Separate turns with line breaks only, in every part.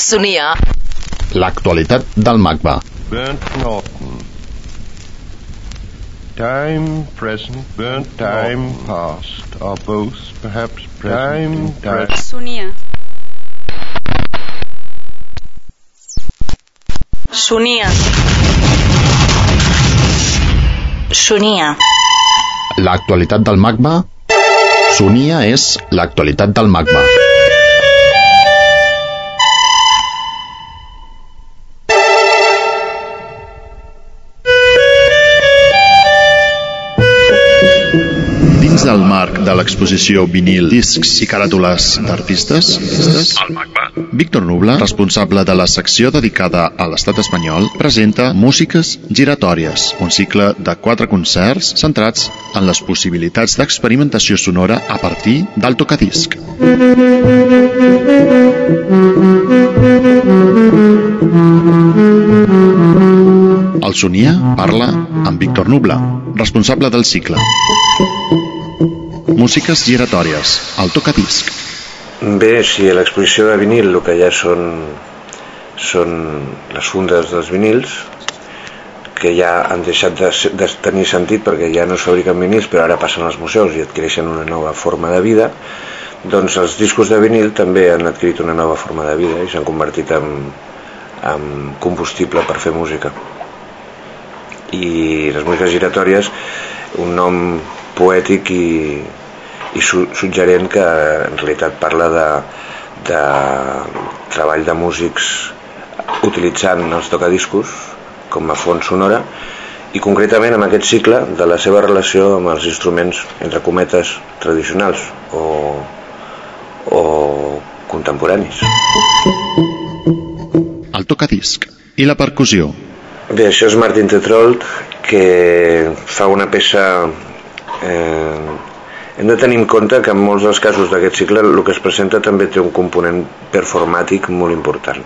Sonia.
L'actualitat del MACBA.
Burnt Norton. Time present, burnt time past are both perhaps present. Time present.
Sonia. Sonia. Sonia.
L'actualitat del MACBA. Sonia és l'actualitat del MACBA. Dins del marc de l'exposició vinil, discs i caràtules d'artistes, Víctor Nubla, responsable de la secció dedicada a l'estat espanyol, presenta Músiques giratòries, un cicle de quatre concerts centrats en les possibilitats d'experimentació sonora a partir del tocadisc. El Sonia parla amb Víctor Nubla, responsable del cicle. Músiques giratòries, el tocadisc.
Bé, si a l'exposició de vinil el que ja són, són les fundes dels vinils, que ja han deixat de, de tenir sentit perquè ja no es fabriquen vinils però ara passen als museus i adquireixen una nova forma de vida, doncs els discos de vinil també han adquirit una nova forma de vida i s'han convertit en, en combustible per fer música. I les músiques giratòries, un nom poètic i, i su suggerent que en realitat parla de, de treball de músics utilitzant els tocadiscos com a font sonora i concretament amb aquest cicle de la seva relació amb els instruments entre cometes tradicionals o, o contemporanis.
El tocadisc i la percussió.
Bé, això és Martin Tetrold que fa una peça eh, hem de tenir en compte que en molts dels casos d'aquest cicle el que es presenta també té un component performàtic molt important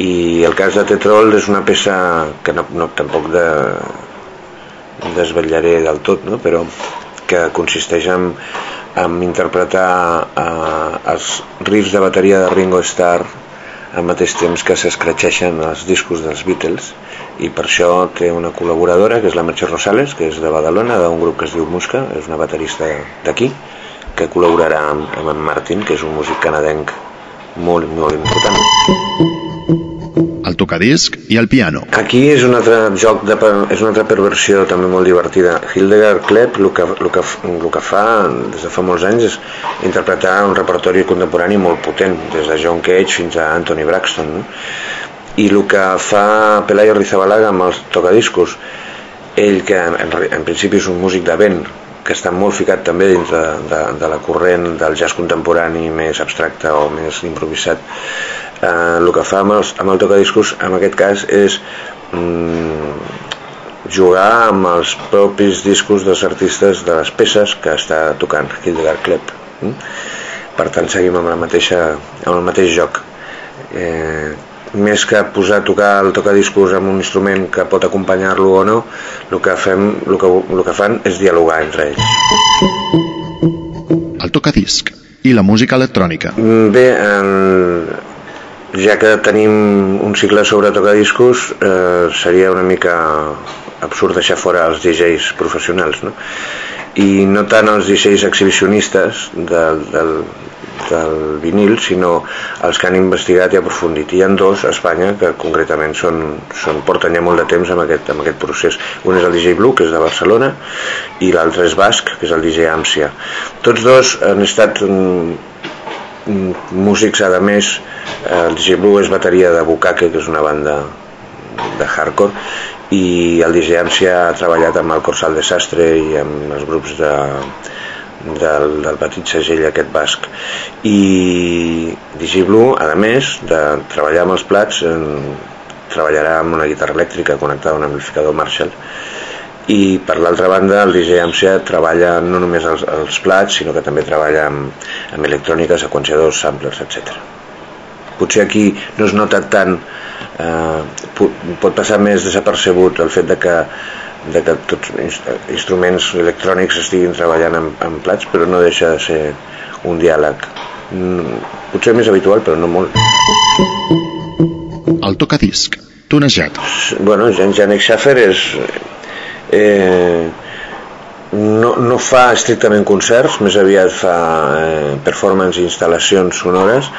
i el cas de Tetrold és una peça que no, no tampoc de, desvetllaré del tot no? però que consisteix en, en interpretar eh, els riffs de bateria de Ringo Starr al mateix temps que s'escratxeixen els discos dels Beatles i per això té una col·laboradora que és la Merche Rosales, que és de Badalona d'un grup que es diu Musca, és una baterista d'aquí que col·laborarà amb, amb en Martin que és un músic canadenc molt, molt important
tocadisc i el piano.
Aquí és un altre joc, de, és una altra perversió també molt divertida. Hildegard Klepp el que, el que, el que fa des de fa molts anys és interpretar un repertori contemporani molt potent, des de John Cage fins a Anthony Braxton. No? I el que fa Pelayo Rizabalaga amb els tocadiscos, ell que en, en principi és un músic de vent, que està molt ficat també dins de, de, de la corrent del jazz contemporani més abstracte o més improvisat eh, el que fa amb, els, amb el tocadiscos en aquest cas és mm, jugar amb els propis discos dels artistes de les peces que està tocant Hildegard Klepp mm? per tant seguim amb, la mateixa, amb el mateix joc eh, més que posar a tocar el tocadiscos amb un instrument que pot acompanyar-lo o no, el que, fem, el, que, el que fan és dialogar entre ells.
El tocadisc i la música electrònica.
Bé, en, ja que tenim un cicle sobre tocadiscos, eh, seria una mica absurd deixar fora els DJs professionals, no? I no tant els DJs exhibicionistes del, del, del vinil, sinó els que han investigat i aprofundit. Hi ha dos a Espanya que concretament són, són, porten ja molt de temps amb aquest, amb aquest procés. Un és el DJ Blue, que és de Barcelona, i l'altre és Basc, que és el DJ Amsia. Tots dos han estat mm, músics, a més, el DJ Blue és bateria de Bukake, que és una banda de hardcore, i el DJ Amsia ha treballat amb el Corsal Desastre i amb els grups de, del, del petit segell aquest basc. I Digiblu a més de treballar amb els plats en, treballarà amb una guitarra elèctrica connectada a un amplificador Marshall i per l'altra banda el DJ Amsia treballa no només els, els plats sinó que també treballa amb, amb electrònica, seqüenciadors, samplers, etc. Potser aquí no es nota tant eh, pot passar més desapercebut el fet de que de que tots instruments electrònics estiguin treballant amb, amb plats, però no deixa de ser un diàleg Mm, Potser més habitual, però no molt.
El tocadisc, tunejat.
Bueno, Jan Janek Schaffer és... Eh, no, no fa estrictament concerts, més aviat fa eh, performance i instal·lacions sonores,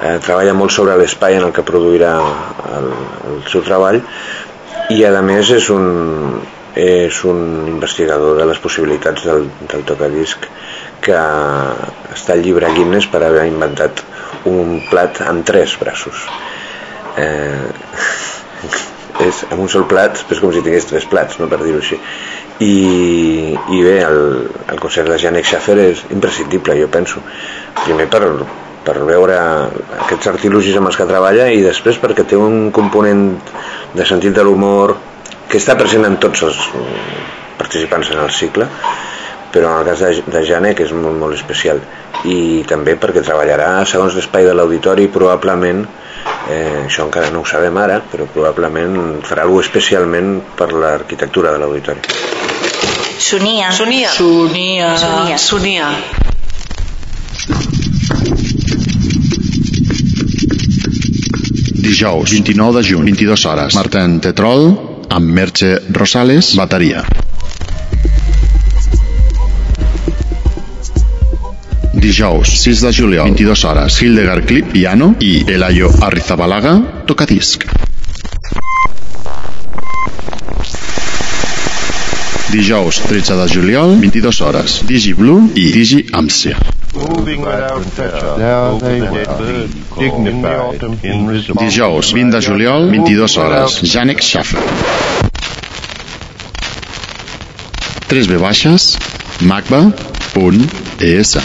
eh, treballa molt sobre l'espai en el que produirà el, el seu treball. I a més és un, és un investigador de les possibilitats del, del tocadisc que està al llibre Guinness per haver inventat un plat amb tres braços. Eh, és amb un sol plat és com si tingués tres plats no, per dir-ho així. I, i bé, el, el concert de Janek Schaffer és imprescindible, jo penso. Primer per, per veure aquests artilugis amb els que treballa i després perquè té un component de sentit de l'humor que està present en tots els participants en el cicle però en el cas de, de Janek és molt, molt especial. I també perquè treballarà segons l'espai de l'auditori probablement eh, això encara no ho sabem ara però probablement farà alguna especialment per l'arquitectura de l'auditori
Sonia.
Sonia.
Sonia.
Sonia. Sonia.
Dijous, 29 de juny, 22 hores. Martin Tetrol, amb Merche Rosales, bateria. Dijous, 6 de juliol, 22 hores. Hildegard Clip, piano i Elayo Arrizabalaga, tocadisc. Dijous, 13 de juliol, 22 hores. Digi Blue i Digi Amsia. Dijous, 20 de juliol, 22 hores. Janek Schaffer. 3 V baixes, macba.es